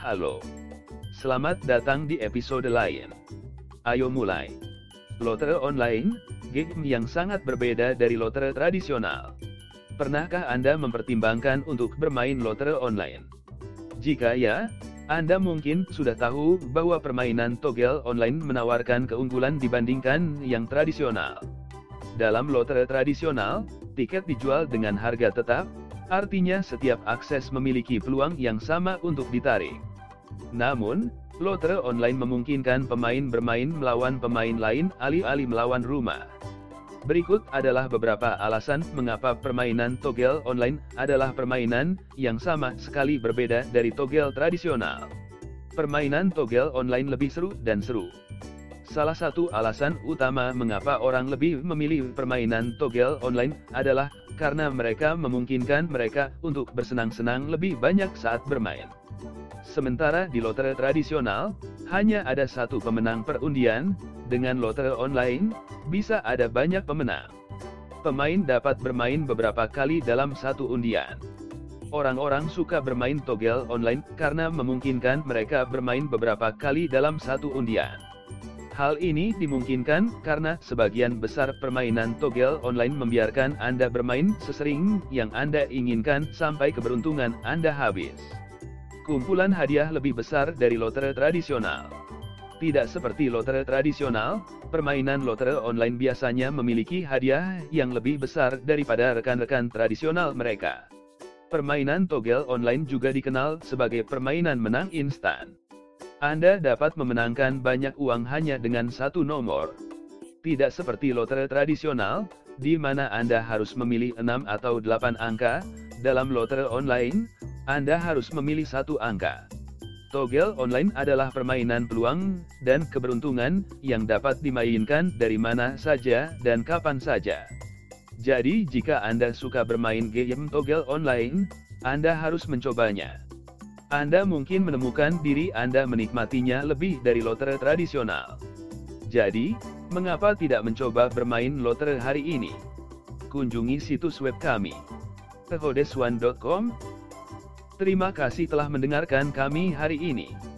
Halo. Selamat datang di episode lain. Ayo mulai. Lotre online, game yang sangat berbeda dari lotre tradisional. Pernahkah Anda mempertimbangkan untuk bermain lotre online? Jika ya, Anda mungkin sudah tahu bahwa permainan togel online menawarkan keunggulan dibandingkan yang tradisional. Dalam lotre tradisional, tiket dijual dengan harga tetap, artinya setiap akses memiliki peluang yang sama untuk ditarik. Namun, lotre online memungkinkan pemain bermain melawan pemain lain alih-alih melawan rumah. Berikut adalah beberapa alasan mengapa permainan togel online adalah permainan yang sama sekali berbeda dari togel tradisional. Permainan togel online lebih seru dan seru. Salah satu alasan utama mengapa orang lebih memilih permainan togel online adalah karena mereka memungkinkan mereka untuk bersenang-senang lebih banyak saat bermain. Sementara di lotre tradisional, hanya ada satu pemenang perundian, dengan lotre online, bisa ada banyak pemenang. Pemain dapat bermain beberapa kali dalam satu undian. Orang-orang suka bermain togel online karena memungkinkan mereka bermain beberapa kali dalam satu undian. Hal ini dimungkinkan karena sebagian besar permainan togel online membiarkan Anda bermain sesering yang Anda inginkan sampai keberuntungan Anda habis. Kumpulan hadiah lebih besar dari lotre tradisional. Tidak seperti lotre tradisional, permainan lotre online biasanya memiliki hadiah yang lebih besar daripada rekan-rekan tradisional mereka. Permainan togel online juga dikenal sebagai permainan menang instan. Anda dapat memenangkan banyak uang hanya dengan satu nomor. Tidak seperti lotre tradisional, di mana Anda harus memilih 6 atau 8 angka, dalam lotre online, anda harus memilih satu angka. Togel online adalah permainan peluang dan keberuntungan yang dapat dimainkan dari mana saja dan kapan saja. Jadi jika Anda suka bermain game togel online, Anda harus mencobanya. Anda mungkin menemukan diri Anda menikmatinya lebih dari lotre tradisional. Jadi, mengapa tidak mencoba bermain lotre hari ini? Kunjungi situs web kami. pehodeswan.com Terima kasih telah mendengarkan kami hari ini.